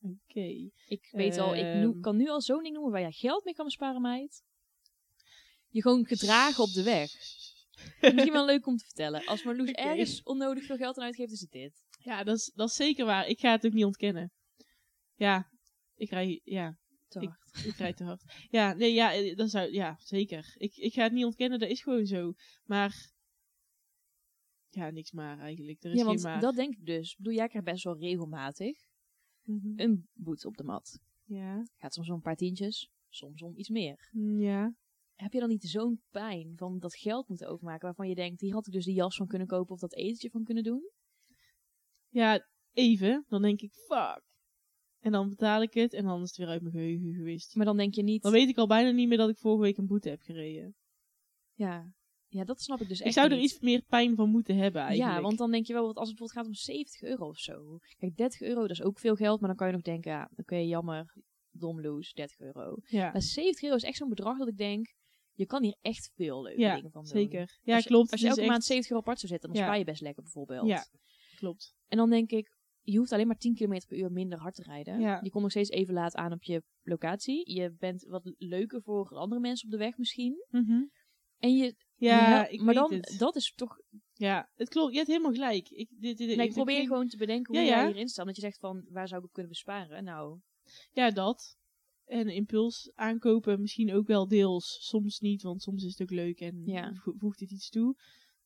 oké, Ik weet al, ik Ehm. kan nu al zo'n ding noemen waar je geld mee kan besparen, meid. Je gewoon gedragen op de weg. Misschien wel leuk om te vertellen. Als Marloes Oké. ergens onnodig veel geld aan uitgeeft, is het dit. Ja, dat is, dat is zeker waar. Ik ga het ook niet ontkennen. Ja, ik rij, ja, Te Ik- hard. ik rijd te hard. Ja, nee, ja, eh, dat zou, ja, zeker. Ik, ik ga het niet ontkennen, dat is gewoon zo. Maar ja, niks maar eigenlijk. Er is Ja, want maar. dat denk ik dus. Ik bedoel, jij krijgt best wel regelmatig Mhm. een boete op de mat. Ja. Gaat soms om een paar tientjes, soms om iets meer. Mm, Ja. Heb je dan niet zo'n pijn van dat geld moeten overmaken waarvan je denkt, hier had ik dus die jas van kunnen kopen of dat etentje van kunnen doen? Ja, even. Dan denk ik, fuck. En dan betaal ik het en dan is het weer uit mijn geheugen geweest. Maar dan denk je niet, Dan weet ik al bijna niet meer dat ik vorige week een boete heb gereden. ja, ja, dat snap ik dus echt ik zou er niet. iets meer pijn van moeten hebben eigenlijk. Ja, want dan denk je wel, wat als het bijvoorbeeld gaat om 70 euro of zo. Kijk, 30 euro, dat is ook veel geld, maar dan kan je nog denken, ja, oké, jammer, dom loes, 30 euro. Ja, Maar 70 euro is echt zo'n bedrag dat ik denk, je kan hier echt veel leuke ja dingen van doen. zeker. Ja, als je, klopt. Als je elke maand echt- 70 euro apart zou zetten, dan Ja. spaar je best lekker bijvoorbeeld. Ja. Klopt. En dan denk ik, je hoeft alleen maar 10 km per uur minder hard te rijden. Ja. Je komt nog steeds even laat aan op je locatie. Je bent wat leuker voor andere mensen op de weg misschien. Mhm. En je, Ja, je- ik maar weet dan, het. dat is toch... Ja, het klopt. Je hebt helemaal gelijk. Ik, dit, dit, Nee, ik probeer ik- gewoon te bedenken hoe Ja, jij hierin staat. Dat je zegt van, waar zou ik op kunnen besparen? Nou, Ja, dat. En impuls aankopen misschien ook wel deels. Soms niet, want soms is het ook leuk en voegt het iets toe.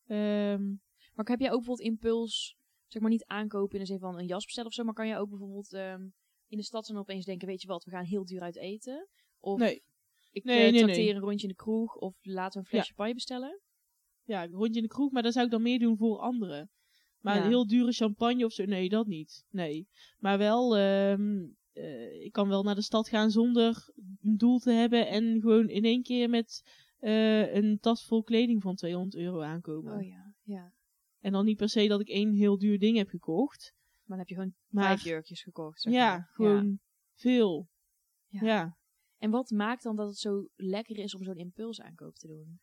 Ehm, maar heb jij ook bijvoorbeeld impuls, zeg maar niet aankopen in de zin van een jas bestellen of zo, maar kan je ook bijvoorbeeld ehm, in de stad dan opeens denken, weet je wat, we gaan heel duur uit eten? Of nee. ik Nee, eh, nee, trakteer nee. een rondje in de kroeg of laten we een flesje paille bestellen? Ja, een rondje in de kroeg, maar dat zou ik dan meer doen voor anderen. Maar Ja. een heel dure champagne of zo, nee, dat niet. Nee. Maar wel, ehm, eh, ik kan wel naar de stad gaan zonder een doel te hebben en gewoon in één keer met eh, een tas vol kleding van 200 euro aankomen. Oh ja, ja. En dan niet per se dat ik één heel duur ding heb gekocht. Maar dan heb je gewoon Maar vijf jurkjes gekocht. Zeg ja, maar. gewoon veel. Ja. Ja. En wat maakt dan dat het zo lekker is om zo'n impulsaankoop te doen?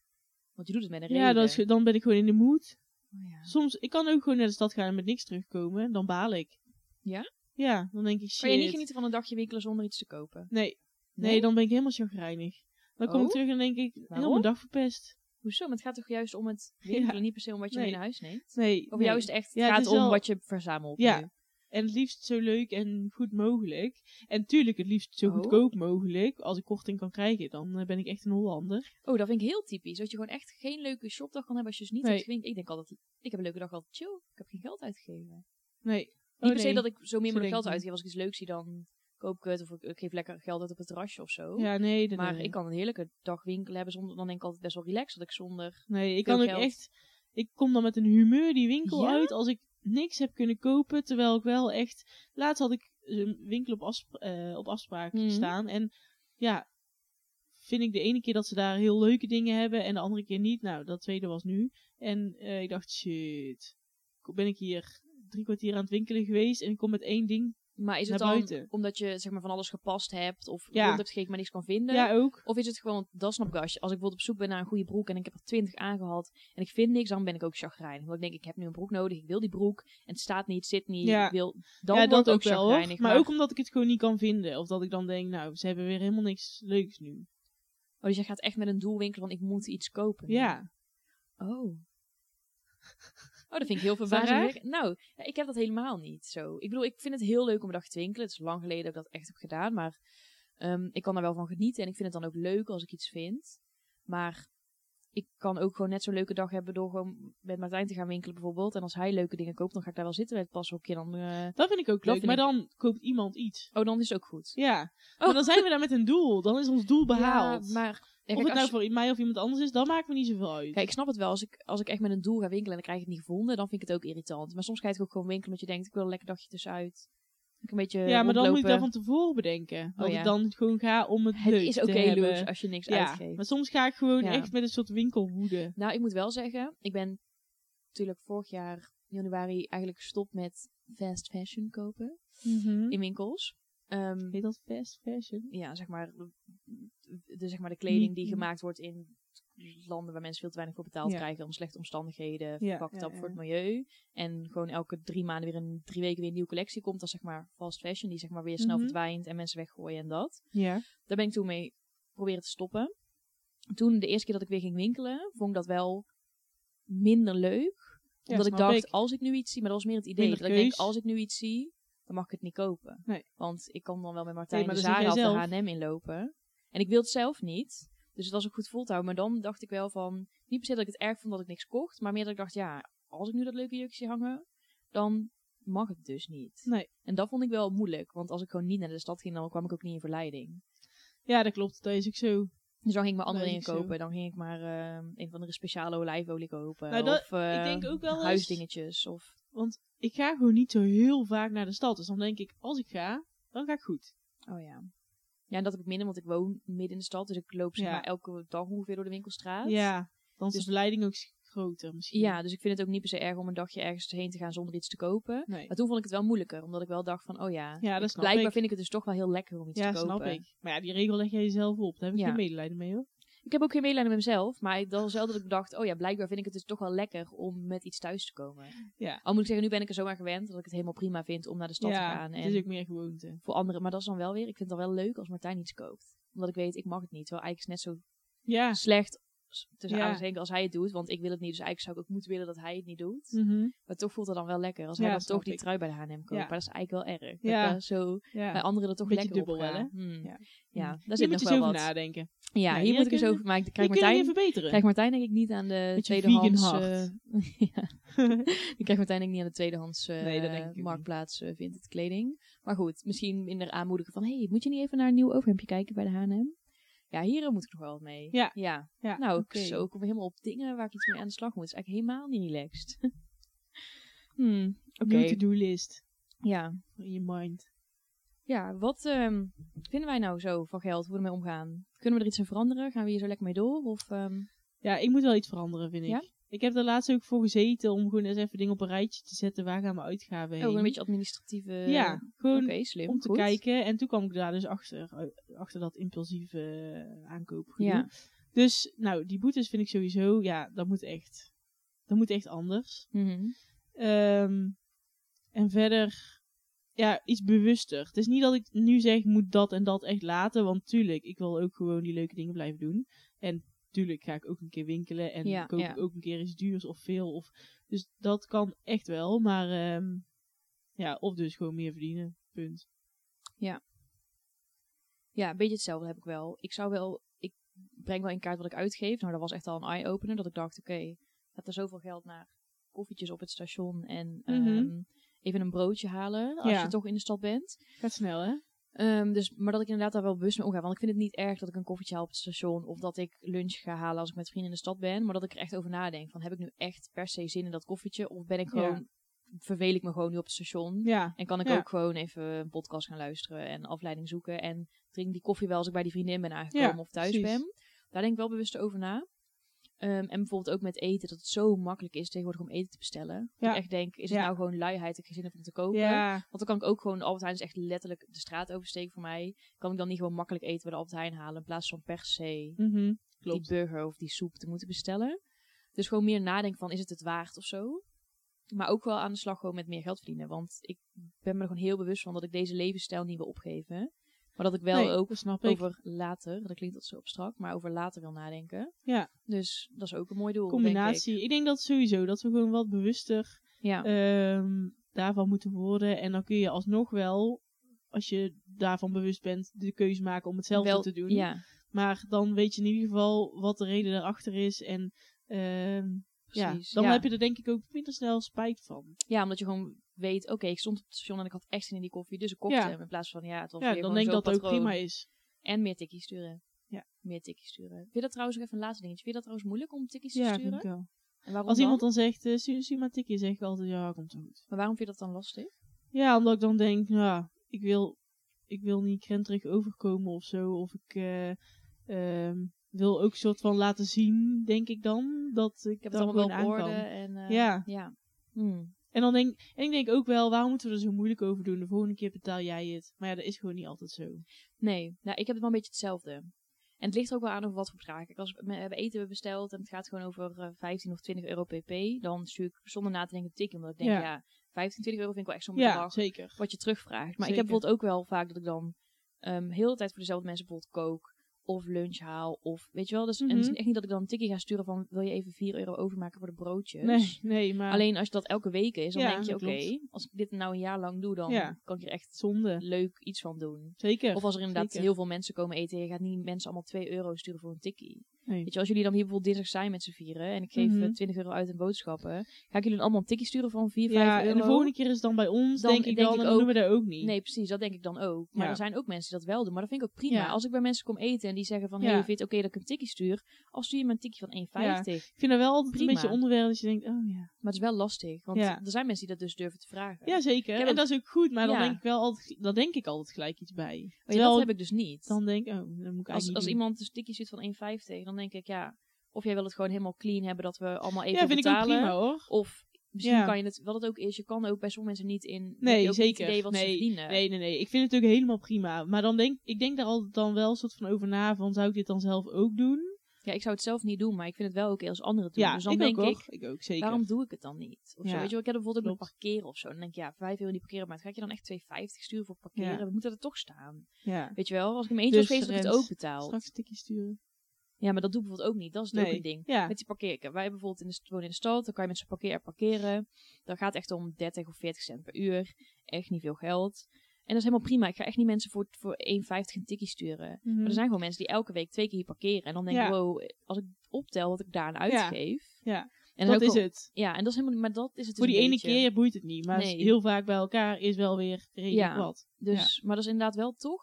Want je doet het met een Ja, reden. dat is, ge- dan ben ik gewoon in de mood. Oh, ja. Soms, ik kan ook gewoon naar de stad gaan en met niks terugkomen. Dan baal ik. Ja? Ja, dan denk ik shit. Kan je niet genieten van een dagje winkelen zonder iets te kopen? Nee. nee, dan ben ik helemaal chagrijnig. Dan kom Oh? ik terug en denk ik, heel Waarom? mijn dag verpest. Hoezo? Maar het gaat toch juist om het winkelen, Ja. niet per se om wat je Nee. mee naar huis neemt? Nee. Of nee. jou is het echt, het Ja, gaat om wel- wat je verzamelt Ja. nu. En het liefst zo leuk en goed mogelijk. En tuurlijk het liefst zo Oh. goedkoop mogelijk. Als ik korting kan krijgen, dan eh, ben ik echt een Hollander. Oh, dat vind ik heel typisch. Dat je gewoon echt geen leuke shopdag kan hebben als je dus niet Nee. hebt gewinkeld. Ik denk altijd, ik heb een leuke dag altijd chill. Ik heb geen geld uitgegeven. Nee. Niet Oh, per se nee. dat ik zo meer mijn geld uitgeef. Als ik iets leuks zie, dan koop ik het. Of ik, ik geef lekker geld uit op het terrasje of zo. Ja, nee. Maar nee. ik kan een heerlijke dag winkelen hebben zonder, dan denk ik altijd best wel relaxed dat ik zonder... Nee, ik kan ook geld. echt... Ik kom dan met een humeur die winkel Ja? uit als ik niks heb kunnen kopen. Terwijl ik wel echt... Laatst had ik een winkel op, eh, op afspraak Mhm. staan. En ja, vind ik de ene keer dat ze daar heel leuke dingen hebben en de andere keer niet. Nou, dat tweede was nu. En eh, ik dacht, shit. Ben ik hier drie kwartier aan het winkelen geweest en ik kom met één ding. Maar is het dan buiten. omdat je zeg maar, van alles gepast hebt of Ja. rond hebt gekeken maar niks kan vinden? Ja, ook. Of is het gewoon, dat snap ik als, je- als ik bijvoorbeeld op zoek ben naar een goede broek en ik heb er twintig aangehad en ik vind niks, dan ben ik ook chagrijnig. Want ik denk, ik heb nu een broek nodig, ik wil die broek en het staat niet, zit niet, Ja. ik wil... Dan ja, dat ook wel chagrijnig. Maar, ook omdat ik het gewoon niet kan vinden. Of dat ik dan denk, nou, ze hebben weer helemaal niks leuks nu. Oh, dus je gaat echt met een doel winkelen van ik moet iets kopen. Ja. Oh. Oh, dat vind ik heel verbazingwekkend. Nou, ik heb dat helemaal niet zo. Ik bedoel, ik vind het heel leuk om een dag te winkelen. Het is lang geleden dat ik dat echt heb gedaan. Maar ehm, ik kan er wel van genieten. En ik vind het dan ook leuk als ik iets vind. Maar ik kan ook gewoon net zo'n leuke dag hebben door gewoon met Martijn te gaan winkelen bijvoorbeeld. En als hij leuke dingen koopt, dan ga ik daar wel zitten bij het pashokje. Dan, eh, Dat vind ik ook leuk. Maar ik- dan koopt iemand iets. Oh, dan is het ook goed. Ja. Oh. Maar dan zijn we daar met een doel. Dan is ons doel behaald. Ja, maar... Of het nou je- voor mij of iemand anders is, dan maakt me niet zoveel uit. Kijk, ik snap het wel. Als ik, als ik echt met een doel ga winkelen en dan krijg ik het niet gevonden, dan vind ik het ook irritant. Maar soms ga het ook gewoon winkelen omdat je denkt, ik wil een lekker dagje tussenuit. Ik een beetje ja, maar dan moet ik dat van tevoren bedenken. Dat Oh, ja. ik dan gewoon ga om het, Het leuk is oké, hebben. Loes, als je niks ja, uitgeeft. maar soms ga ik gewoon Ja. echt met een soort winkelwoede. Nou, ik moet wel zeggen, ik ben natuurlijk vorig jaar januari eigenlijk gestopt met fast fashion kopen in winkels. Ehm, Heet dat fast fashion? ja, zeg maar de, zeg maar de kleding die Mhm. gemaakt wordt in landen waar mensen veel te weinig voor betaald Ja. krijgen om slechte omstandigheden, Ja, fucked ja, voor het milieu. En gewoon elke drie maanden weer een drie weken weer een nieuwe collectie komt. Dat is zeg maar fast fashion, die zeg maar weer snel Mhm. verdwijnt en mensen weggooien en dat. Ja. Daar ben ik toen mee proberen te stoppen. Toen, de eerste keer dat ik weer ging winkelen, vond ik dat wel minder leuk. Omdat ik dacht, ik. als ik nu iets zie, maar dat was meer het idee. Minder Dat ik denk, als ik nu iets zie, dan mag ik het niet kopen. Nee. Want ik kan dan wel met Martijn de zeg Zara of de. H&M inlopen. En ik wil het zelf niet. Dus het was ook goed vol te houden. Maar dan dacht ik wel van, niet per se dat ik het erg vond dat ik niks kocht. Maar meer dat ik dacht, ja, als ik nu dat leuke jurkje zie hangen, dan mag het dus niet. Nee. En dat vond ik wel moeilijk, want als ik gewoon niet naar de stad ging, dan kwam ik ook niet in verleiding. Ja, dat klopt. Dat is ook zo. Dus dan ging ik maar andere dingen ik zo. kopen. Dan ging ik maar eh, een van de speciale olijfolie kopen. Nou, dat- of eh, ik denk ook wel huisdingetjes. Of, Want ik ga gewoon niet zo heel vaak naar de stad. Dus dan denk ik, als ik ga, dan ga ik goed. oh ja. Ja, en dat heb ik minder, want ik woon midden in de stad. Dus ik loop zeg Ja. maar elke dag ongeveer door de winkelstraat. Ja, dan is Dus- de verleiding ook groter misschien. Ja, dus ik vind het ook niet per se erg om een dagje ergens heen te gaan zonder iets te kopen. Nee. Maar toen vond ik het wel moeilijker, omdat ik wel dacht van, oh ja, Ja, dat ik- snap blijkbaar ik. vind ik het dus toch wel heel lekker om iets Ja, te kopen. snap ik. Maar ja, die regel leg jij jezelf op. Daar heb ik Ja. geen medelijden mee hoor. Ik heb ook geen medelijden met mezelf, maar dat was wel dat ik dacht, oh ja, blijkbaar vind ik het dus toch wel lekker om met iets thuis te komen. Ja. Al moet ik zeggen, nu ben ik er zo aan gewend dat ik het helemaal prima vind om naar de stad ja, te gaan. En het is ook meer gewoonte. voor anderen, maar dat is dan wel weer, ik vind het dan wel leuk als Martijn iets koopt. Omdat ik weet, ik mag het niet. Terwijl eigenlijk is net zo Ja. slecht tussen Ja. aanhalingstekens als hij het doet, want ik wil het niet. Dus eigenlijk zou ik ook moeten willen dat hij het niet doet. Mhm. Maar toch voelt het dan wel lekker als Ja, hij dan toch die ik. trui bij de H&M koopt. Ja. Maar dat is eigenlijk wel erg. Dat Ja. ik daar zo bij anderen er toch Beetje lekker dubbel wel? Hmm. Ja. Ja, Hm. daar Hier zit nog wel over wat. nadenken. Ja, hier hier moet ik eens over maken. Krijg Martijn, verbeteren. krijg Martijn denk ik niet aan de Met tweedehands... eh. Die krijgt Martijn denk ik niet aan de tweedehands eh, Nee, dat ik marktplaats uh, vindt het kleding. Maar goed, misschien minder aanmoedigen van... hey, moet je niet even naar een nieuw overhemdje kijken bij de H&M? Ja, hier moet ik nog wel wat mee. Ja. ja. Ja, Nou, oké. zo komen we helemaal op dingen waar ik iets mee aan de slag moet. Het is eigenlijk helemaal niet relaxed. hmm, oké. New to-do list. Ja. In je mind. Ja, wat ehm, vinden wij nou zo van geld? Hoe we ermee omgaan? Kunnen we er iets in veranderen? Gaan we hier zo lekker mee door? Of, ehm, Ja, ik moet wel iets veranderen, vind ik. Ja? Ik heb er laatst ook voor gezeten om gewoon eens even dingen op een rijtje te zetten. Waar gaan mijn uitgaven heen? oh, een beetje administratieve... Ja, gewoon slim. om te goed. kijken. En toen kwam ik daar dus achter, eh, achter dat impulsieve uh, aankoopgedoe. Ja. Dus, nou, die boetes vind ik sowieso, ja, dat moet echt, dat moet echt anders. Mhm. Ehm, en verder, ja, iets bewuster. Het is niet dat ik nu zeg, ik moet dat en dat echt laten. Want tuurlijk, ik wil ook gewoon die leuke dingen blijven doen. En tuurlijk ga ik ook een keer winkelen. En Ja, koop ja. ik ook een keer iets duurs of veel. Of, dus dat kan echt wel. Maar ehm, ja, of dus gewoon meer verdienen. Punt. Ja, een beetje hetzelfde heb ik wel. Ik zou wel... Ik breng wel in kaart wat ik uitgeef. Nou, dat was echt al een eye-opener. Dat ik dacht, oké, gaat er zoveel geld naar koffietjes op het station. En Mhm. ehm, even een broodje halen als Ja. je toch in de stad bent. Gaat snel, hè? Ehm, dus, maar dat ik inderdaad daar wel bewust mee omga. Want ik vind het niet erg dat ik een koffietje haal op het station. Of dat ik lunch ga halen als ik met vrienden in de stad ben. Maar dat ik er echt over nadenk. Van heb ik nu echt per se zin in dat koffietje? Of ben ik Ja. gewoon... Verveel ik me gewoon nu op het station? Ja. En kan ik Ja. ook gewoon even een podcast gaan luisteren en afleiding zoeken. En drink die koffie wel als ik bij die vriendin ben aangekomen Ja, of thuis precies. ben. Daar denk ik wel bewust over na. Ehm, en bijvoorbeeld ook met eten, dat het zo makkelijk is tegenwoordig om eten te bestellen. Dat Ja. Ik echt denk, is Ja. het nou gewoon luiheid dat ik geen zin heb om te koken? Ja. Want dan kan ik ook gewoon, Albert Heijn is echt letterlijk de straat oversteken voor mij. Kan ik dan niet gewoon makkelijk eten bij de Albert Heijn halen in plaats van per se Mhm. die Klopt. burger of die soep te moeten bestellen. Dus gewoon meer nadenken van, is het het waard of zo? Maar ook wel aan de slag gewoon met meer geld verdienen. Want ik ben me er gewoon heel bewust van dat ik deze levensstijl niet wil opgeven. Maar dat ik wel Nee, ook snap ik. over later, dat klinkt dat zo abstract, maar over later wil nadenken. Ja. Dus dat is ook een mooi doel. Combinatie. Denk Ik. denk dat sowieso, dat we gewoon wat bewuster ik. Ja. ehm, daarvan moeten worden. En dan kun je alsnog wel, als je daarvan bewust bent, de keuze maken om hetzelfde wel, te doen. Ja, Maar dan weet je in ieder geval wat de reden daarachter is. En ehm, ja, dan ja. heb je er denk ik ook minder snel spijt van. ja, omdat je gewoon weet, oké, ik stond op het station en ik had echt zin in die koffie, dus ik kocht Ja. hem. In plaats van, ja, het was Ja, weer dan denk ik dat het ook prima is. En meer tikkies sturen. Ja. Meer tikkies sturen. Vind je dat trouwens ook even een laatste dingetje? Vind je dat trouwens moeilijk om tikkies te Ja, sturen? vind ik wel. En waarom Als dan? iemand dan zegt, eh stuur, stuur maar tikje, zeg ik altijd, ja, komt zo goed. Maar waarom vind je dat dan lastig? Ja, omdat ik dan denk, ja, ik wil, ik wil niet krenterig overkomen of zo. Of ik eh, ehm, wil ook soort van laten zien, denk ik dan, dat ik, Ik heb het dan allemaal gewoon wel op aan orde. En, eh, Ja. ja. Hmm. En dan denk, en ik denk ook wel, waarom moeten we er zo moeilijk over doen? De volgende keer betaal jij het. Maar ja, dat is gewoon niet altijd zo. Nee, nou, ik heb het wel een beetje hetzelfde. En het ligt er ook wel aan over wat voor bedrag. Kijk, als we hebben eten besteld en het gaat gewoon over eh, 15 of 20 euro pp, dan stuur ik zonder na te denken een tikje. Omdat ik denk, Ja. ja, 15, 20 euro vind ik wel echt zo'n Ja, bedrag zeker. wat je terugvraagt. Maar ik heb bijvoorbeeld ook wel vaak dat ik dan ehm heel de tijd voor dezelfde mensen bijvoorbeeld kook. Of lunch haal. Of weet je wel. Dus, En het is Mhm. echt niet dat ik dan een tikje ga sturen van wil je even 4 euro overmaken voor de broodjes. Nee, nee, maar Alleen als je dat elke week is, dan Ja, denk je oké, als ik dit nou een jaar lang doe, dan Ja. kan ik er echt zonde. leuk iets van doen. Zeker. Of als er inderdaad zeker. heel veel mensen komen eten, je gaat niet mensen allemaal 2 euro sturen voor een tikkie. Nee. Weet je, als jullie dan hier bijvoorbeeld dinsdag zijn met z'n vieren en ik geef eh, Mhm. 20 euro uit in boodschappen, ga ik jullie dan allemaal een tikkie sturen van 4, 5 Ja, euro? en de volgende keer is het dan bij ons, Dan denk ik denk dan, ik dan ook- doen we dat ook niet. Nee, precies, dat denk ik dan ook. Maar Ja. er zijn ook mensen die dat wel doen, maar dat vind ik ook prima. Ja. Als ik bij mensen kom eten en die zeggen van, hey, vind het oké dat ik een tikkie stuur? Als stuur je me een tikkie van 1,50. Ik vind dat wel altijd Prima. een beetje onderwerp dat je denkt, oh ja. Maar het is wel lastig, want er zijn mensen die dat dus durven te vragen. Ja, zeker. En ook- dat is ook goed, maar dan denk ik wel altijd, dan denk ik altijd gelijk iets bij. Maar ja, Terwijl dat heb ik dus niet. dan denk ik, oh, dan moet ik als als iemand een tikkie stuurt van 1,50, dan denk ik, ja, of jij wil het gewoon helemaal clean hebben, dat we allemaal even Ja, vind ik ook betalen. prima hoor. Of misschien Ja. kan je het, wat het ook is, je kan ook bij sommige mensen niet in. Nee, ook zeker. Het idee wat ze nee, verdienen. nee, nee, nee. Ik vind het ook helemaal prima. Maar dan denk ik denk daar altijd dan wel een soort van over na van, zou ik dit dan zelf ook doen? Ja, ik zou het zelf niet doen, maar ik vind het wel oké als anderen het doen. Ja, dus dan ik denk ook ik, ook, zeker. waarom doe ik het dan niet? Of zo. Weet je wel, ik heb bijvoorbeeld ook parkeren of zo. Dan denk ik, ja, 5 euro niet parkeren, maar ga ik je dan echt 2,50 sturen voor parkeren? Ja. We moeten er toch staan. Ja. Weet je wel, als ik mijn eentje Dus, was geweest, had ik het ook betaald. Straks een tikje sturen. Ja, maar dat doe ik bijvoorbeeld ook niet. Dat is het ook een ding. Ja. Met die parkeren. Wij bijvoorbeeld in de, wonen in de stad, dan kan je met zo'n parkeer parkeren. Dan gaat het echt om 30 of 40 cent per uur. Echt niet veel geld. En dat is helemaal prima. Ik ga echt niet mensen voor, voor 1,50 een tikkie sturen. Mhm. Maar er zijn gewoon mensen die elke week twee keer hier parkeren. En dan denk ik, Ja. wow, als ik optel wat ik daaraan uitgeef. Ja. En dan dat is al- het. Ja, en dat is helemaal maar dat is het dus Voor die een ene beetje. keer boeit het niet. Maar Nee. heel vaak bij elkaar is wel weer redelijk Ja. wat. Dus, Maar dat is inderdaad wel toch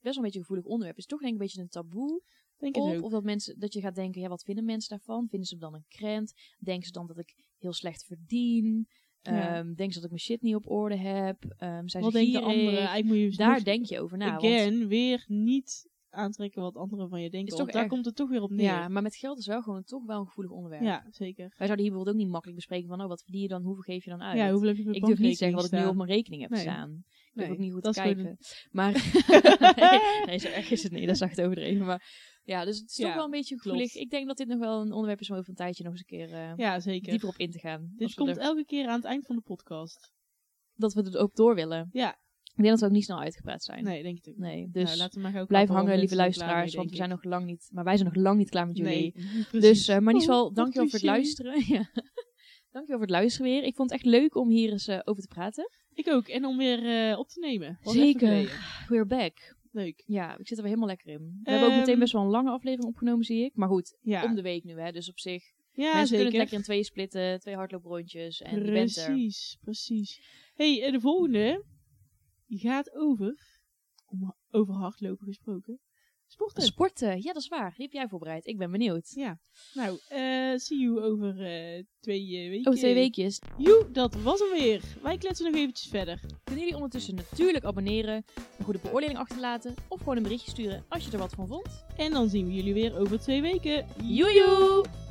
best wel een beetje een gevoelig onderwerp. Het is toch denk ik een beetje een taboe. Denk Of, ook. of dat, mensen, dat je gaat denken, ja, wat vinden mensen daarvan? Vinden ze dan een krent? Denken ze dan dat ik heel slecht verdien? Ja. Ehm, denken ze dat ik mijn shit niet op orde heb? Ehm, zijn Wat ze denken anderen? Eigenlijk moet je Daar denk je over na. want- again, weer niet aantrekken wat anderen van je denken. Is Want toch daar erg- komt het toch weer op neer. ja, maar met geld is wel gewoon toch wel een gevoelig onderwerp. Ja, zeker. Wij zouden hier bijvoorbeeld ook niet makkelijk bespreken van, oh, wat verdien je dan? Hoeveel geef je dan uit? Ja, hoeveel heb je ik durf niet zeggen wat ik nu op mijn rekening heb Nee. staan. Ik durf Nee, ook niet goed dat te kijken. Maar nee, nee, zo erg is het niet. Dat is echt overdreven. Maar ja, dus het is toch wel een beetje gevoelig. Ik denk dat dit nog wel een onderwerp is om over een tijdje nog eens een keer eh, staan? Ja, zeker. dieper op in te gaan. Dit komt er- elke keer aan het eind van de podcast. dat we er ook door willen. Ja. Ik denk dat we ook niet snel uitgepraat zijn. Nee, denk ik ook. Nee, Dus dus laten we maar gaan blijf hangen, lieve er luisteraars. mee, want we zijn nog lang niet... Maar wij zijn nog lang niet klaar met jullie. Nee. Dus, uh, Manisval, Oh, dankjewel voor het luisteren. ja. Dankjewel voor het luisteren weer. Ik vond het echt leuk om hier eens eh, over te praten. Ik ook. En om weer op te nemen. Zeker. We're back. Leuk. Ja, ik zit er weer helemaal lekker in. We hebben ook meteen Ehm, best wel een lange aflevering opgenomen, zie ik. Maar goed, Ja, om de week nu, hè. Dus op zich, ja mensen kunnen zeker. het lekker in twee splitten. Twee hardlooprondjes en je bent er. Precies, precies. hey, en de volgende die gaat over, over hardlopen gesproken, sporten. Sporten, ja, dat is waar. Die heb jij voorbereid. Ik ben benieuwd. ja, nou, eh see you over eh, twee eh, weken. Over twee weekjes Joe, dat was hem weer. Wij kletsen nog eventjes verder. kunnen jullie ondertussen natuurlijk abonneren, een goede beoordeling achterlaten of gewoon een berichtje sturen als je er wat van vond. En dan zien we jullie weer over twee weken. Joejoe!